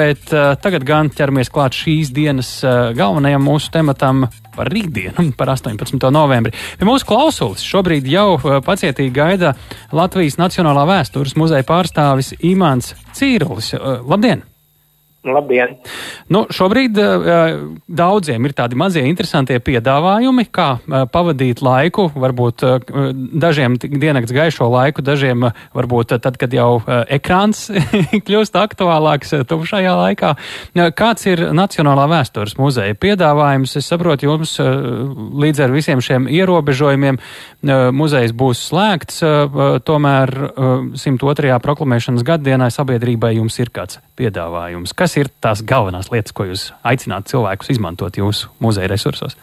Bet uh, tagad gan ķeramies klāt šīs dienas uh, galvenajam mūsu tematam par rītdienu, par 18. novembri. Pie mūsu klausulis šobrīd jau uh, pacietīgi gaida Latvijas Nacionālā vēstures muzeja pārstāvis Imants Cīrulis. Uh, labdien! Labdien! Nu, šobrīd uh, daudziem ir tādi mazie interesantie piedāvājumi, kā uh, pavadīt laiku. Varbūt uh, dažiem diennakts gaišo laiku, dažiem uh, varbūt uh, tad, kad jau uh, ekrāns kļūst aktuālāks uh, šajā laikā. Uh, kāds ir Nacionālā vēstures muzeja piedāvājums? Es saprotu, jums uh, līdz ar visiem šiem ierobežojumiem uh, muzejs būs slēgts, uh, tomēr uh, 102. proklamēšanas gaddienai sabiedrībai jums ir kāds piedāvājums. Kas ir tās galvenās lietas, ko jūs aicināt cilvēkus izmantot jūsu muzeja resursos?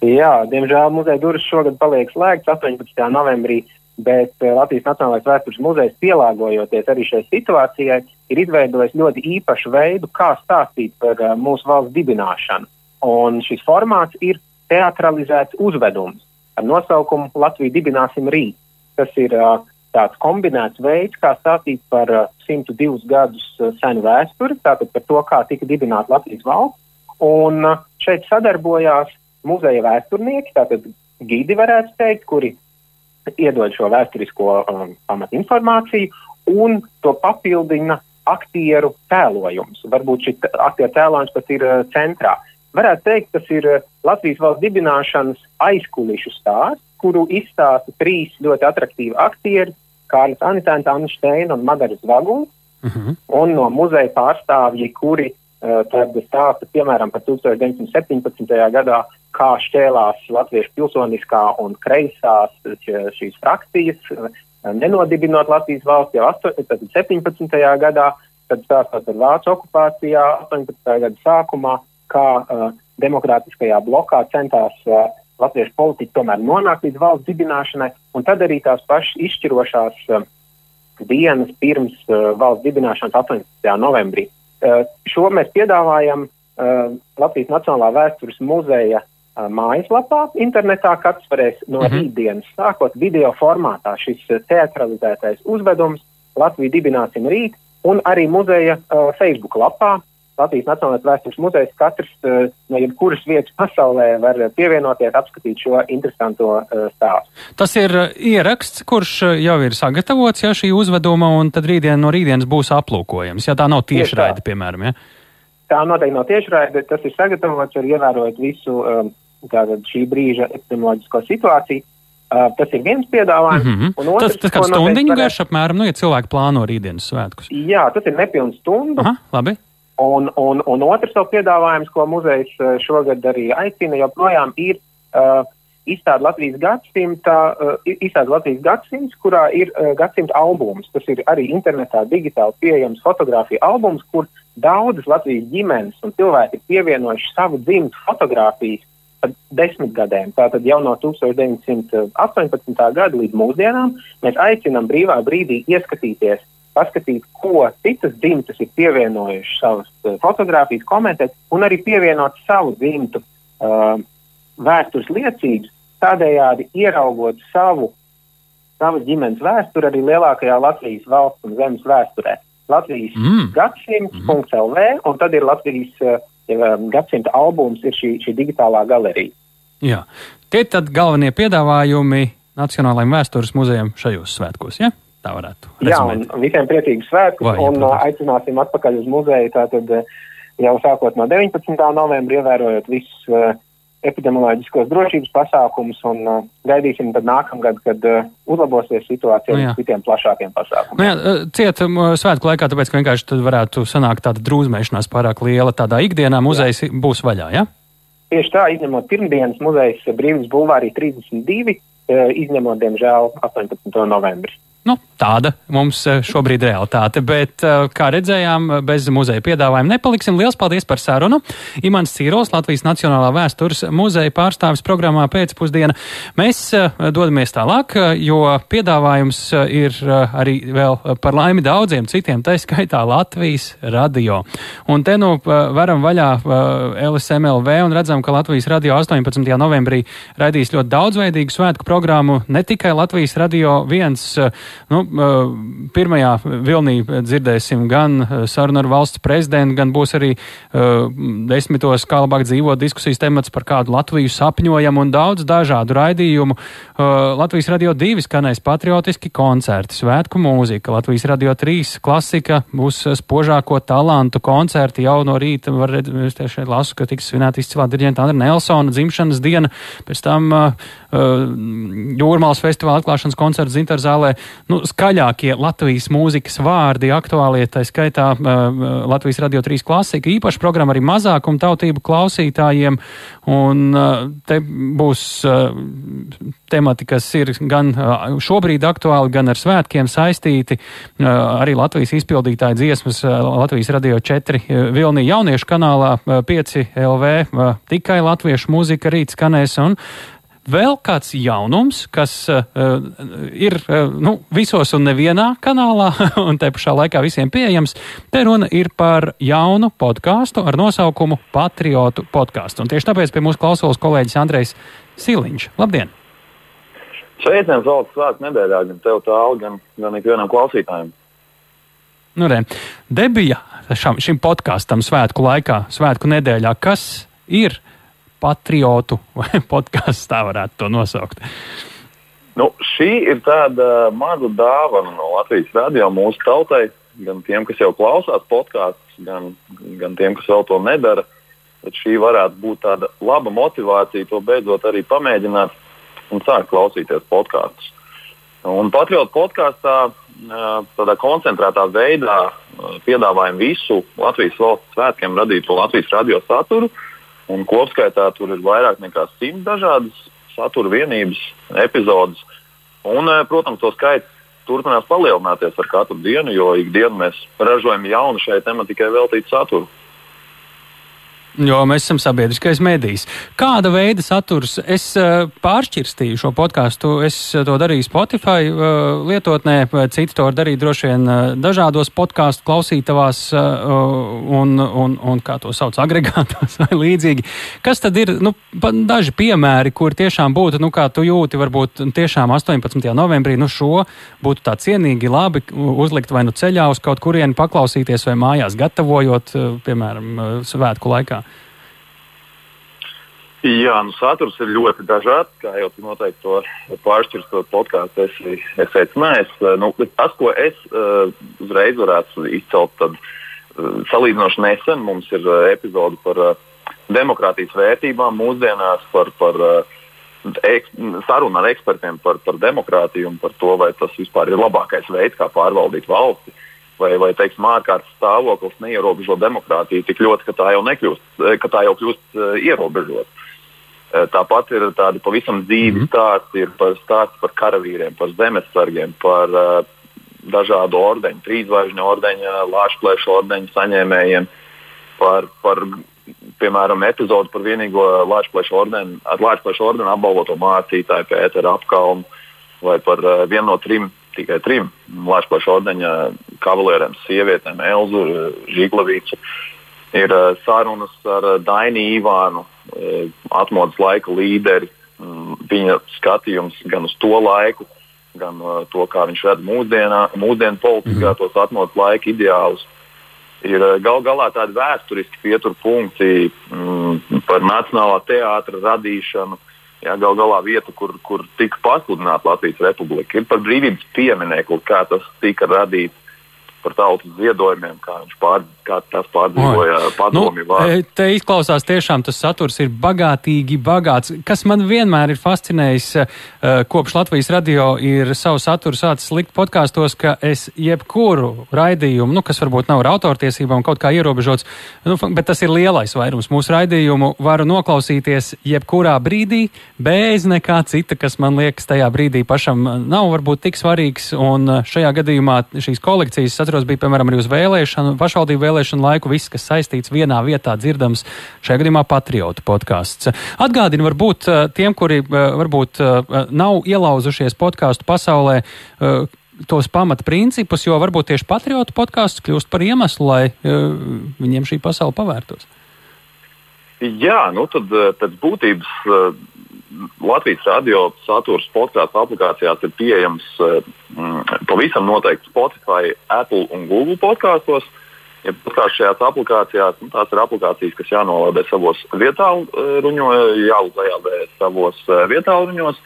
Jā, diemžēl muzeja durvis šogad paliek slēgts 18. novembrī, bet eh, Latvijas Nacionālais vēstures muzejs pielāgojoties arī šai situācijai, ir izveidojis ļoti īpašu veidu, kā stāstīt par uh, mūsu valsts dibināšanu. Un šis formāts ir teatralizēts uzvedums ar nosaukumu Latviju dibināsim rīt. Tas ir uh, tāds kombinēts veids, kā stāstīt par uh, 102 gadus uh, senu vēsturi, tātad par to, kā tika dibināta Latvijas valsts. Un uh, šeit sadarbojās muzeja vēsturnieki, tātad gidi varētu teikt, kuri iedod šo vēsturisko um, pamatinformāciju un to papildina aktieru tēlojums. Varbūt šis aktieru tēlojums pat ir uh, centrā. Varētu teikt, tas ir uh, Latvijas valsts dibināšanas aizkulišu stāsts, kuru izstāsta trīs ļoti attraktīvi aktieri - Kārlis Anitēns, Anna Steina un Madaras Vaguns. Uh -huh. Un no muzeja pārstāvji, kuri uh, tad stāsta piemēram par 1917. gadā, kā šķēlās latviešu pilsoniskā un kreisās šīs frakcijas, uh, nenodibinot Latvijas valsts jau 17. gadā, tad stāstot par Vācu okupācijā 18. gada sākumā, kā uh, demokrātiskajā blokā centās uh, latviešu politiķi tomēr nonāk līdz valsts dibināšanai, un tad arī tās pašas izšķirošās uh, dienas pirms uh, valsts dibināšanas 18. novembrī. Uh, šo mēs piedāvājam uh, Latvijas Nacionālā vēstures muzeja uh, mājaslapā, internetā. Katrs varēs no -hmm. rītdienas sākot video formātā šis uh, teatralizētais uzvedums Latviju dibināsim rīt, un arī muzeja uh, Facebook lapā Latvijas Nacionālais vēstures muzejs katrs uh, no jebkuras vietas pasaulē var pievienoties, apskatīt šo interesanto uh, stāstu. Tas ir uh, ieraksts, kurš jau ir sagatavots, ja šī uzveduma, un tad rītdien no rītdienas būs aplūkojams, ja tā nav tiešraide, piemēram. Ja? Tā noteikti nav tiešraide, tas ir sagatavots, var ievērot visu tātad, šī brīža epidemioloģisko situāciju. Uh, tas ir viens piedāvājums. Mm -hmm. otrs, tas tas kāds stundiņu garš apmēram, nu, ja cilvēki plāno rītdienas svētkus. Jā, tas ir nepilns stundu. Aha, labi. Un, un, un otrs vēl piedāvājums, ko muzejs eh, šogad arī aicina, joprojām ir uh, izstāde Latvijas gadsimta, uh, izstāde Latvijas gadsimts, kurā ir uh, gadsimta albums. Tas ir arī internetā digitāli pieejams fotografija albums, kur daudzas Latvijas ģimenes un cilvēki ir pievienojuši savu dzimtu fotografijas desmitgadēm. Tātad jau no 1918. gada līdz mūsdienām mēs aicinām brīvā brīdī ieskatīties paskatīt, ko citas dzimtas ir pievienojušas savas uh, fotogrāfijas, komentēt, un arī pievienot savu dzimtu uh, vēstures liecības, tādējādi ieraugot savu, savas ģimenes vēsturi arī lielākajā Latvijas valsts un zemes vēsturē. Latvijas mm. gadsimts.lv, mm. un tad ir Latvijas uh, gadsimta albums, ir šī, šī digitālā galerija. Jā. Tie ir galvenie piedāvājumi Nacionālajiem vēstures muzejam šajos svētkos. Ja? Tā varētu būt. Jā, un visiem priecīgus svētkus, Vai, un protams. aicināsim atpakaļ uz muzeju. Tātad jau sākot no 19. novembra, ievērojot visus uh, epidemioloģiskos drošības pasākumus, un uh, gaidīsim tad nākamgad, kad uh, uzlabosies situācija nu, ar citiem plašākiem pasākumiem. Nu, jā, ciet svētku laikā, tāpēc, ka vienkārši tad varētu sanākt tāda drūzmēšanās pārāk liela tādā ikdienā, muzejs jā. būs vaļā, jā? Ja? Tieši tā, izņemot pirmdienas muzejs Brīvības bulvārī 32, izņemot, diemžēl, 18. novembris. Nu, tāda mums eh, šobrīd realitāte, bet, eh, kā redzējām, bez muzeja piedāvājuma nepaliksim. Lielas paldies par sarunu. Imants Cīros, Latvijas Nacionālā vēstures muzeja pārstāvis programmā pēcpusdiena. Mēs eh, dodamies tālāk, jo piedāvājums ir arī vēl par laimi daudziem citiem, tā skaitā Latvijas radio. Un te nu varam vaļā LSMLV un redzam, ka Latvijas radio 18. novembrī raidīs ļoti daudzveidīgu svētku programmu, ne tikai Latvijas radio viens nu, pirmajā vilnī dzirdēsim gan sarunu ar valsts prezidentu, gan būs arī desmitos, kā labāk dzīvot diskusijas temats par kādu Latviju sapņojam un daudz dažādu raidījumu. Latvijas radio divi skanēs patriotiski koncerti, svētku mūzika, Latvijas radio trīs klasika, būs spožāko talantu koncerti jau no rīta. Var redzēt, šeit lasu, ka tiks svinēta izcilā diriģenta Andra Nelsona dzimšanas diena, pēc tam Jūrmālas festivāla atklāšanas koncerts Zintarzālē. Nu, skaļākie Latvijas mūzikas vārdi aktuālie, tā skaitā uh, Latvijas radio trīs klasika, īpaša programma arī mazākuma tautību klausītājiem. Un uh, te būs uh, temati, kas ir gan uh, šobrīd aktuāli, gan ar svētkiem saistīti. Uh, arī Latvijas izpildītāja dziesmas uh, Latvijas radio 4 uh, Vilnī jauniešu kanālā uh, 5 LV uh, tikai latviešu mūzika rīt skanēs. Un, Vēl kāds jaunums, kas uh, ir uh, nu, visos un nevienā kanālā, un te pašā laikā visiem pieejams, te runa ir par jaunu podkāstu ar nosaukumu Patriotu podkāstu. Un tieši tāpēc pie mūsu klausos kolēģis Andrejs Siliņš. Labdien! Sveiciens, Valds, svētku nedēļā, gan tev tālu, gan, gan ikvienam klausītājam. Nu, re, debija šam, šim podkāstam svētku laikā, svētku nedēļā, kas ir patriotu podkāsts, tā varētu to nosaukt. Nu, šī ir tāda maza dāvana no Latvijas radio mūsu tautai, gan tiem, kas jau klausās podkāstus, gan, gan tiem, kas vēl to nedara. Tad šī varētu būt tāda laba motivācija to beidzot arī pamēģināt un sākt klausīties podkāstus. Un Patriotu podkāstā tādā koncentrētā veidā piedāvājam visu Latvijas valsts svētkiem radīto Latvijas radio saturu. Uh, Un kopskaitā tur ir vairāk nekā simt dažādas satura vienības, epizodes. Un, eh, protams, to skaits turpinās palielināties ar katru dienu, jo ikdienu mēs ražojam jaunu šai tematikai veltītu saturu. Jo mēs esam sabiedriskais medijs. Kāda veida saturs? Es uh, pāršķirstīju šo podkāstu. Es uh, to darīju Spotify uh, lietotnē, citi to var darīt droši vien dažādos podkāstu klausītavās un, un, un, kā to sauc, agregātos vai līdzīgi. Kas tad ir nu, daži piemēri, kur tiešām būtu, nu, kā tu jūti, varbūt tiešām 18. novembrī, nu, šo būtu tā cienīgi labi uzlikt vai nu ceļā uz kaut kurieni paklausīties vai mājās gatavojot, piemēram, svētku laikā? Jā, nu, saturs ir ļoti dažāds. Kā jau tu noteikti to pāršķirstot podkāstu, esi, esi secinājis. Nu, tas, ko es uh, uzreiz varētu izcelt, tad uh, salīdzinoši nesen mums ir uh, epizode par uh, demokrātijas vērtībām mūsdienās, par, par uh, ek, sarunu ar ekspertiem par, par demokrātiju un par to, vai tas vispār ir labākais veids, kā pārvaldīt valsti. Vai, vai teiksim, ārkārtas stāvoklis neierobežo demokrātiju tik ļoti, ka tā jau, nekļūst, ka tā jau kļūst uh, ierobežota. Eh, tāpat ir tādi pavisam dzīvi -hmm. stāsti, par stāsti par karavīriem, par zemesargiem, par uh, dažādu ordeņu, trīsvaigžņu ordeņu, lāčplēšu ordeņu saņēmējiem, par, par piemēram, epizodi par vienīgo lāčplēšu ordeni, ar lāčplēšu ordeni apbalvoto mācītāju Pēteru apkalnu vai par uh, vienu no trim, tikai trim lāčplēšu ordeņa kavalieriem, sievietēm, Elzu Žiglavīcu. Ir uh, sarunas ar Dainu Ivānu, E, atmodas laika līderi, mm, viņa skatījums gan uz to laiku, gan to, kā viņš redz mūsdienu politikā, mm. tos atmodas laika ideālus. Ir gal galā tādi vēsturiski pieturpunkti mm, par nacionālā teātra radīšanu. Jā, gal galā vieta, kur, kur tika pasludināta Latvijas republika, ir par brīvības pieminiekli, kā tas tika radīts par tautas ziedojumiem, kā viņš pār, kā tas pārdzīvoja nu, vārdu. Te izklausās tiešām tas saturs ir bagātīgi bagāts. Kas man vienmēr ir fascinējis, uh, kopš Latvijas radio ir savu saturu sācis likt podkāstos, ka es jebkuru raidījumu, nu, kas varbūt nav ar autortiesībām kaut kā ierobežots, nu, bet tas ir lielais vairums mūsu raidījumu, varu noklausīties jebkurā brīdī, bez nekā cita, kas man liekas tajā brīdī pašam nav varbūt tik svarīgs, un šajā gadījumā šīs kolekcijas, atceros, bija piemēram arī uz vēlēšanu, pašvaldību vēlēšanu vēlēšanu laiku viss, kas saistīts vienā vietā dzirdams, šajā gadījumā patriotu podkāsts. Atgādinu varbūt eh, tiem, kuri eh, varbūt eh, nav ielauzušies podkāstu pasaulē, tos pamatprincipus, jo varbūt tieši patriotu podkāsts kļūst par iemeslu, lai uh, viņiem šī pasaule pavērtos. Jā, nu tad pēc būtības uh, Latvijas radio saturs podkāstu aplikācijās ir pieejams mm, pavisam noteikti Spotify, Apple un Google podkāstos. Ja šajās aplikācijās, nu, tās ir aplikācijas, kas jānolādē savos vietāluņos, jāuzlādē savos vietāluņos.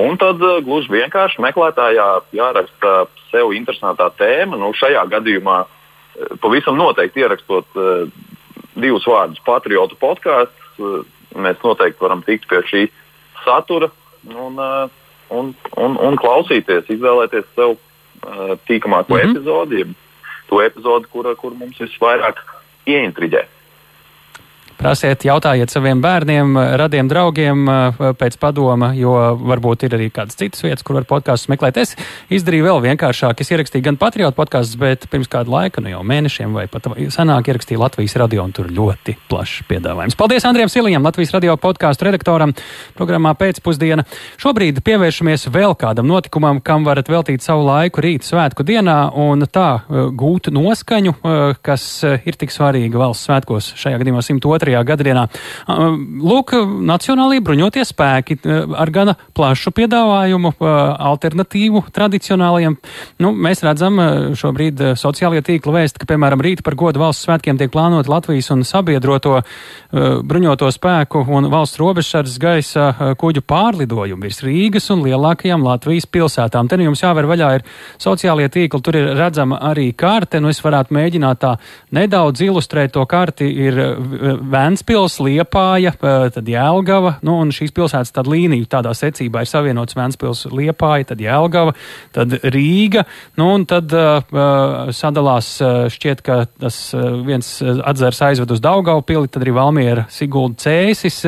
Un tad gluži vienkārši meklētājā jāraksta sev interesantā tēma. Nu, šajā gadījumā pavisam noteikti ierakstot divus vārdus - patriotu podkāsts mēs noteikti varam tikt pie šī satura un, un, un, un klausīties, izvēlēties sev tīkamāko mm -hmm. epizodi, to epizodi, kur, kur mums visvairāk ieintriģē. Prasiet, jautājiet saviem bērniem, radiem draugiem eh, pēc padoma, jo varbūt ir arī kādas citas vietas, kur var podkāstus meklēt. Es izdarīju vēl vienkāršāk. Es ierakstīju gan patriotu podkāstus, bet pirms kāda laika, nu jau mēnešiem vai pat senāk, ierakstīju Latvijas radio, un tur ļoti plašs piedāvājums. Paldies Andriem Silijam, Latvijas radio podkāstu redaktoram, programmā pēcpusdiena. Šobrīd pievēršamies vēl kādam notikumam, kam varat veltīt savu laiku rīta svētku dienā, un tā eh, gūt noskaņu, eh, kas ir tik svarīga valsts svētkos šajā gadījumā 102 gadienā. Lūk, Nacionālajie bruņotie spēki ar gana plašu piedāvājumu, alternatīvu tradicionālajiem. Nu, mēs redzam šobrīd sociālajie tīkli vēst, ka, piemēram, rīt par godu valsts svētkiem tiek plānota Latvijas un sabiedroto bruņoto spēku un valsts robežsardzes gaisa kuģu pārlidojumu virs Rīgas un lielākajām Latvijas pilsētām. Te nu jums jāver vaļā ir sociālie tīkli, tur ir redzama arī karte, nu es varētu mēģināt tā nedaudz ilustrēt to karti, ir Vēnspils, Liepāja, tad Jēlgava, nu, un šīs pilsētas tad līniju tādā secībā ir savienots Vēnspils, Liepāja, tad Jēlgava, tad Rīga, nu, un tad uh, sadalās šķiet, ka tas viens atzars aizved uz Daugaupili, tad arī Valmiera, Sigulda, Cēsis.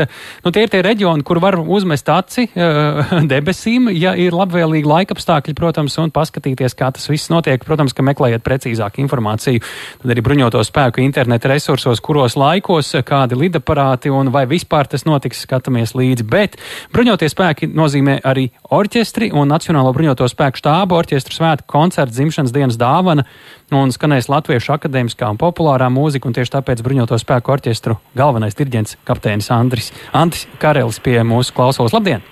Nu, tie ir tie reģioni, kur var uzmest aci uh, debesīm, ja ir labvēlīgi laikapstākļi, protams, un paskatīties, kā tas viss notiek. Protams, ka meklējiet precīzāku informāciju, tad arī bruņoto spēku interneta resursos, kuros laikos, kā kādi lidaparāti un vai vispār tas notiks, skatāmies līdzi. Bet bruņotie spēki nozīmē arī orķestri un Nacionālo bruņoto spēku štābu orķestru svētku koncertu dzimšanas dienas dāvana un skanēs latviešu akadēmiskā un populārā mūzika, un tieši tāpēc bruņoto spēku orķestru galvenais dirģents kapteinis Andris, Andris Karelis pie mūsu klausos. Labdien!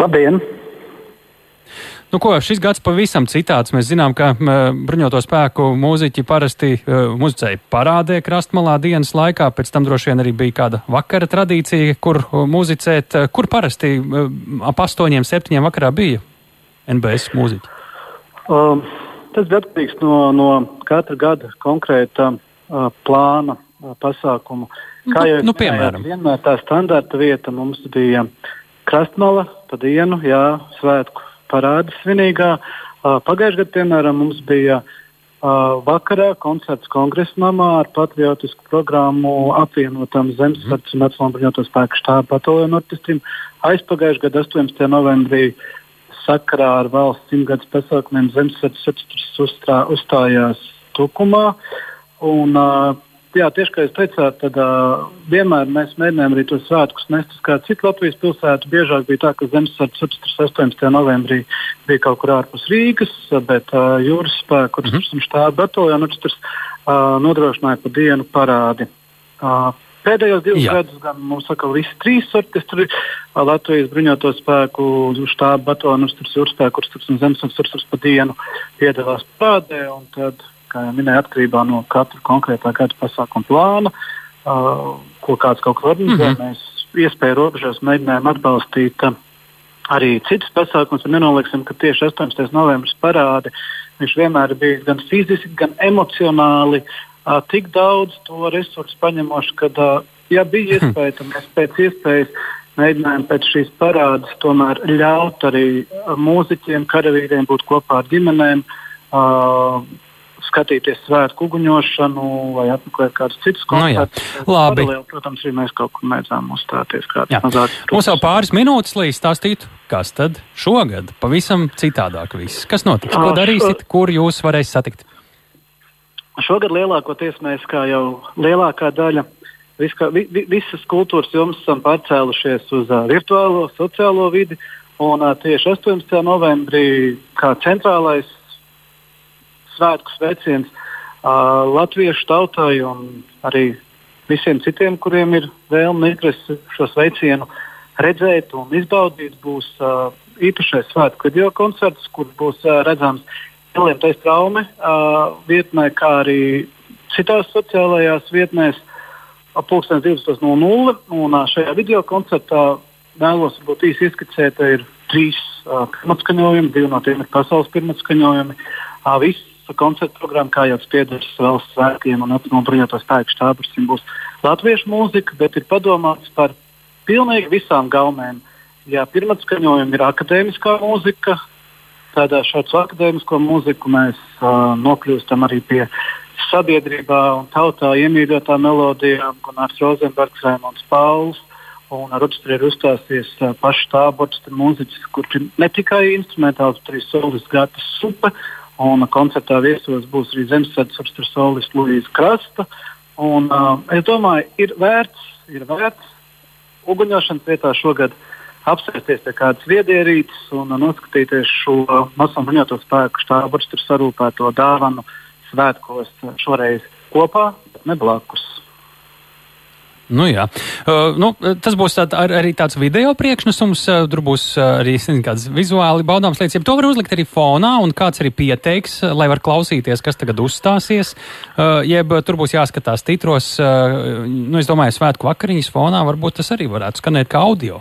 Labdien! Nu, ko, šis gads pavisam citāds. Mēs zinām, ka bruņoto spēku mūziķi parasti uh, muzicēja parādē krastmalā dienas laikā, pēc tam droši vien arī bija kāda vakara tradīcija, kur muzicēt. Kur parasti ap astoņiem, septiņiem vakarā bija NBS mūziķi? Um, tas ir atkarīgs no, no katra gada konkrēta uh, plāna pasākumu. Kā jau nu, nu, piemēram, vienmēr tā standarta vieta mums bija krastmala pa dienu, jā, svētku parāda svinīgā. Pagājušajā gadā, piemēram, mums bija vakarā koncerts kongresa namā ar patriotisku programmu apvienotam Zemesardzes un Nacionālajā bruņoto spēku štābu bataljonu orķestrim. Aizpagājušajā gadā, 18. novembrī, sakarā ar valsts simtgadus pasākumiem Zemesardzes orķestris uzstājās Tukumā. Un, uh, jā, tieši kā jūs teicāt, tad uh, vienmēr mēs mēģinājām arī tos svētkus nest uz kādu citu Latvijas pilsētu. Biežāk bija tā, ka Zemesardzes 18. novembrī bija kaut kur ārpus Rīgas, bet uh, jūras spēku mm -hmm. štāba orķestris uh, nodrošināja pa dienu parādi. Uh, Pēdējos divus Jā. gadus gan mums saka, visi trīs orķestri - Latvijas bruņoto spēku štāba orķestris, jūras spēku orķestris un orķestris pa dienu piedalās parādē. Tad kā jau minēju, atkarībā no katra konkrētā gada pasākuma plāna, uh, ko kāds kaut kur organizē. Mm -hmm. Mēs iespēju robežās mēģinājām atbalstīt uh, arī citus pasākumus. Nenolieksim, ka tieši 18. novembris parādi viņš vienmēr bijis gan fiziski, gan emocionāli uh, tik daudz to resursu paņemoši, ka, uh, ja bija mhm. iespēja, tad mēs pēc iespējas mēģinājām pēc šīs parādes tomēr ļaut arī mūziķiem, karavīriem būt kopā ar ģimenēm. Uh, skatīties svētku uguņošanu vai apmeklēt kādus citus koncertus. Nu, jā. Labi. Paralēli, protams, arī mēs kaut kur mēdzām uzstāties. Mums jau pāris minūtes, lai stāstītu, kas tad šogad pavisam citādāk viss. Kas notiks? Ko darīsiet? Kur jūs varēsiet satikt? Šogad lielākoties mēs, kā jau lielākā daļa, vis, kā, vi, vi, visas kultūras jomas esam pārcēlušies uz uh, virtuālo, sociālo vidi. Un uh, tieši 18. novembrī, kā centrālais svētku sveiciens uh, latviešu tautai un arī visiem citiem, kuriem ir vēlme interesi šo sveicienu redzēt un izbaudīt, būs uh, īpašais svētku video koncerts, kur būs uh, redzams Lielietais traume uh, vietnē, kā arī citās sociālajās vietnēs ap 12.00. Un uh, šajā video koncertā vēlos būt īsi ieskicēt, ir trīs uh, pirmatskaņojumi, divi no tiem ir pasaules pirmatskaņojumi. Uh, viss koncerta programma, kā jau spiedras valsts svētkiem un no bruņoto spēku štābus, būs latviešu mūzika, bet ir padomāts par pilnīgi visām gaumēm. Jā, pirmatskaņojumi ir akadēmiskā mūzika. Tādā šādu akadēmisko mūziku mēs uh, nokļūstam arī pie sabiedrībā un tautā iemīļotā melodijām, gan Arts Rozenbergs, Raimons Pauls. Un ar orķestri uzstāsies uh, paši tābu orķestra mūziķis, kurš ir ne tikai instrumentāls, bet arī solists Gata Supe. Un koncertā viesos būs arī Zemesvedes orķestra solists Luīsa Krasta. Un, uh, es domāju, ir vērts, ir vērts uguņošanas vietā šogad apsēsties pie kādas viedierītes un noskatīties šo Masonu bruņoto spēku štābu orķestra sarūpēto dāvanu svētkos šoreiz kopā, bet ne blakus. Nu, jā. uh, nu, tas būs tād, ar, arī tāds video priekšnesums. Uh, tur būs uh, arī kādas vizuāli baudāmas lietas. Ja to var uzlikt arī fonā, un kāds arī pieteiks, lai var klausīties, kas tagad uzstāsies. Uh, jeb tur būs jāskatās titros. Uh, nu, es domāju, svētku vakariņas fonā varbūt tas arī varētu skanēt kā audio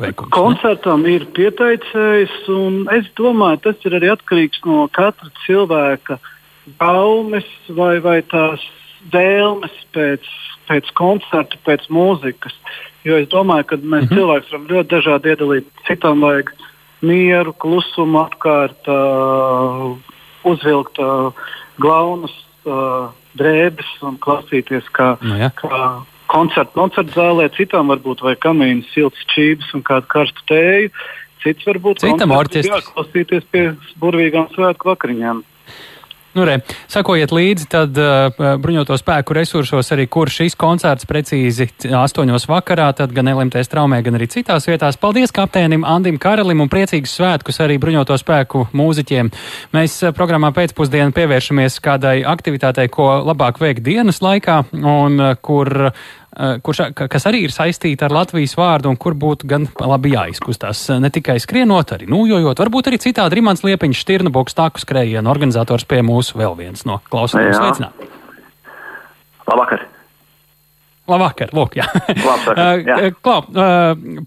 veikums. Koncertam ne? ir pieteicējs, un es domāju, tas ir arī atkarīgs no katra cilvēka baumes vai, vai tās vēlmes pēc pēc koncerta, pēc mūzikas. Jo es domāju, ka mēs mm -hmm. cilvēki varam ļoti dažādi iedalīt. Citam vajag mieru, klusumu, apkārt, uh, uzvilkt uh, glaunus, uh, drēbes un klausīties, kā, nu, ja. kā koncerta koncerta zālē. Citam varbūt vajag kamīnu, silts čības un kādu karstu tēju. Cits varbūt citam orķestram. Klausīties pie burvīgām svētku vakariņām. Nu, re, sakojiet līdzi, tad uh, bruņoto spēku resursos arī, kur šis koncerts precīzi astoņos vakarā, tad gan LMT straumē, gan arī citās vietās. Paldies kapteinim Andim Karalim un priecīgus svētkus arī bruņoto spēku mūziķiem. Mēs uh, programmā pēcpusdienu pievēršamies kādai aktivitātei, ko labāk veikt dienas laikā un uh, kur Eh, kurš, kas arī ir saistīta ar Latvijas vārdu un kur būtu gan labi jāizkustās. Eh, ne tikai skrienot, arī nūjojot, varbūt arī citādi Rimants Liepiņš, Stirnaboks, Taku skrējienu organizators pie mūsu vēl viens no klausītājiem. Sveicināt! Labvakar! Labvakar, lūk, jā. Labvakar, eh, jā. Klau,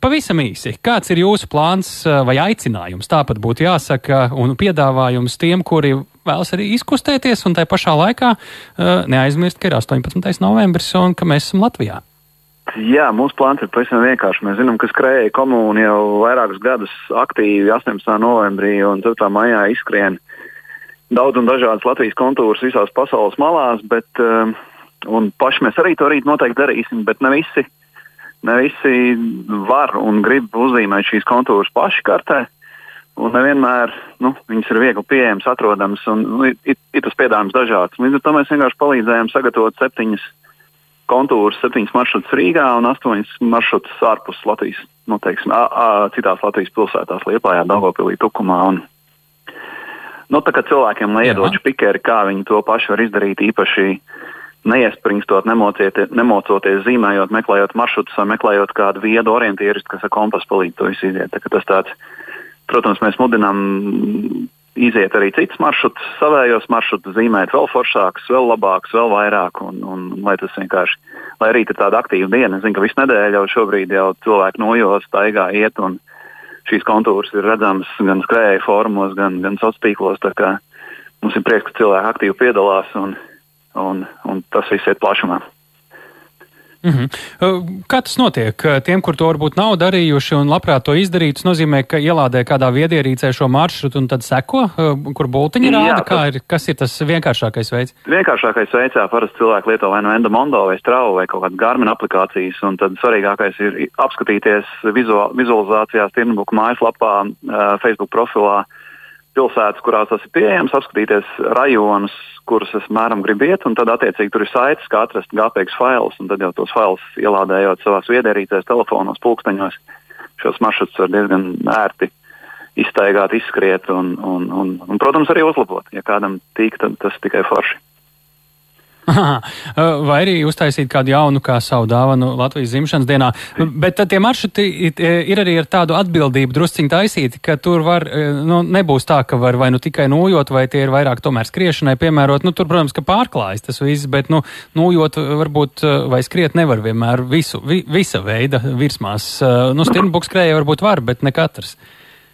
pavisam īsi, kāds ir jūsu plāns vai aicinājums, tāpat būtu jāsaka, un piedāvājums tiem, kuri vēlas arī izkustēties, un tai pašā laikā neaizmirst, ka ir 18. novembris un ka mēs esam Latvijā. Jā, mūsu plāns ir pavisam vienkāršs. Mēs zinām, ka skrēja komūna jau vairākus gadus aktīvi 18. novembrī un 4. maijā izskrien daudz un dažādas Latvijas kontūras visās pasaules malās, bet um, paši mēs arī to rīt noteikti darīsim, bet ne visi, ne visi var un grib uzzīmēt šīs kontūras paši kartē. Un nevienmēr nu, viņas ir viegli pieejamas, atrodamas, un nu, ir, ir tas piedāvājums dažāds. Līdz ar to mēs vienkārši palīdzējām sagatavot septiņas kontūrus, septiņas maršrutus Rīgā un astoņas maršrutus ārpus Latvijas, nu, teiksim, a, a, citās Latvijas pilsētās, Liepājā, Daugopilī, Tukumā. Un, nu, tā kā cilvēkiem, lai iedotu pikeri, kā viņi to paši var izdarīt, īpaši neiespringstot, nemocoties, zīmējot, meklējot maršrutus vai meklējot kādu viedu orientieru, kas ar kompasu palīdz to visu iziet. Tas tāds Protams, mēs mudinām iziet arī citus maršrutus, savējos maršrutus, zīmēt vēl foršākus, vēl labākus, vēl vairāk. Un, un, lai tas vienkārši, lai arī ir tāda aktīva diena, es zinu, ka visu nedēļu jau šobrīd jau cilvēki nojos, staigā iet, un šīs kontūras ir redzamas gan skrējēju formos, gan, gan sociālos tīklos. Mums ir prieks, ka cilvēki aktīvi piedalās, un, un, un tas viss iet plašumā. Mm -hmm. Kā tas notiek? Tiem, kur to varbūt nav darījuši un labprāt to izdarītu, tas nozīmē, ka ielādē kādā viedierīcē šo maršrutu un tad seko, kur bultiņi rāda, kā ir, kas ir tas vienkāršākais veids? Vienkāršākais veids, jā, parasti cilvēki lieto vai nu Endomondo vai Strava vai kaut kādas Garmin aplikācijas, un tad svarīgākais ir apskatīties vizual, vizualizācijās, Tirnbuku mājaslapā, Facebook profilā pilsētas, kurās tas ir pieejams, apskatīties rajonus, kurus es mēram gribu iet, un tad attiecīgi tur ir saites, kā atrast gāpīgus failus, un tad jau tos failus ielādējot savās viedierīcēs, telefonos, pulksteņos, šos maršrutus var diezgan ērti iztaigāt, izskriet un, un, un, un, protams, arī uzlabot. Ja kādam tīk, tad tas tikai forši. Vai arī uztaisīt kādu jaunu, kā savu dāvanu Latvijas dzimšanas dienā. Bet tie maršruti ir arī ar tādu atbildību drusciņi taisīti, ka tur var, nu, nebūs tā, ka var vai nu tikai nojot, vai tie ir vairāk tomēr skriešanai piemērot. Nu, tur, protams, ka pārklājas tas viss, bet, nu, nojot varbūt vai skriet nevar vienmēr visu, vi, visa veida virsmās. Nu, Stirnbuks skrēja varbūt var, bet ne katrs.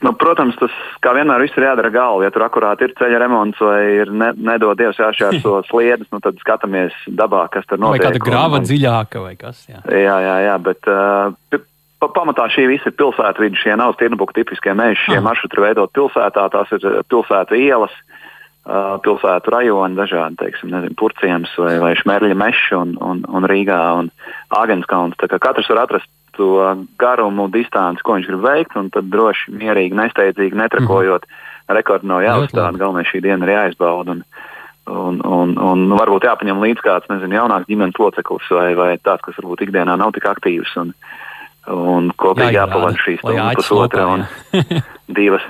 Nu, protams, tas kā vienmēr ir jādara galva. Ja tur akurāt ir ceļa remonts vai ir ne, nedod Dievs jāšķērso sliedas, nu, tad skatāmies dabā, kas tur notiek. Vai kāda grāva un... dziļāka vai kas. Jā, jā, jā, jā bet uh, pamatā šī visa ir pilsētvidi, šie nav stirnbuku tipiskie meži, šie maršruti ir veidot pilsētā, tās ir pilsētu ielas. Uh, pilsētu rajoni, dažādi, teiksim, nezinu, purciems vai, vai šmerļa meši un, un, un Rīgā un Āgenskauns. Tā kā katrs var atrast to garumu, distanci, ko viņš grib veikt, un tad droši, mierīgi, nesteidzīgi, netrakojot. Mm. Rekordu nav jāuzstāda, galvenais šī diena ir jāizbauda. Un, un, un, un varbūt jāpaņem līdzi kāds, nezinu, jaunāks ģimenes loceklis vai, vai tāds, kas varbūt ikdienā nav tik aktīvs. Un, un kopīgi jāpavada šīs pusotra un divas.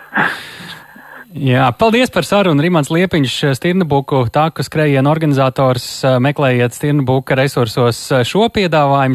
Jā, paldies par sarunu. Rimants Liepiņš, Stirnabuku tāku skrējienu organizators. Meklējiet Stirnabuka resursos šo piedāvājumu.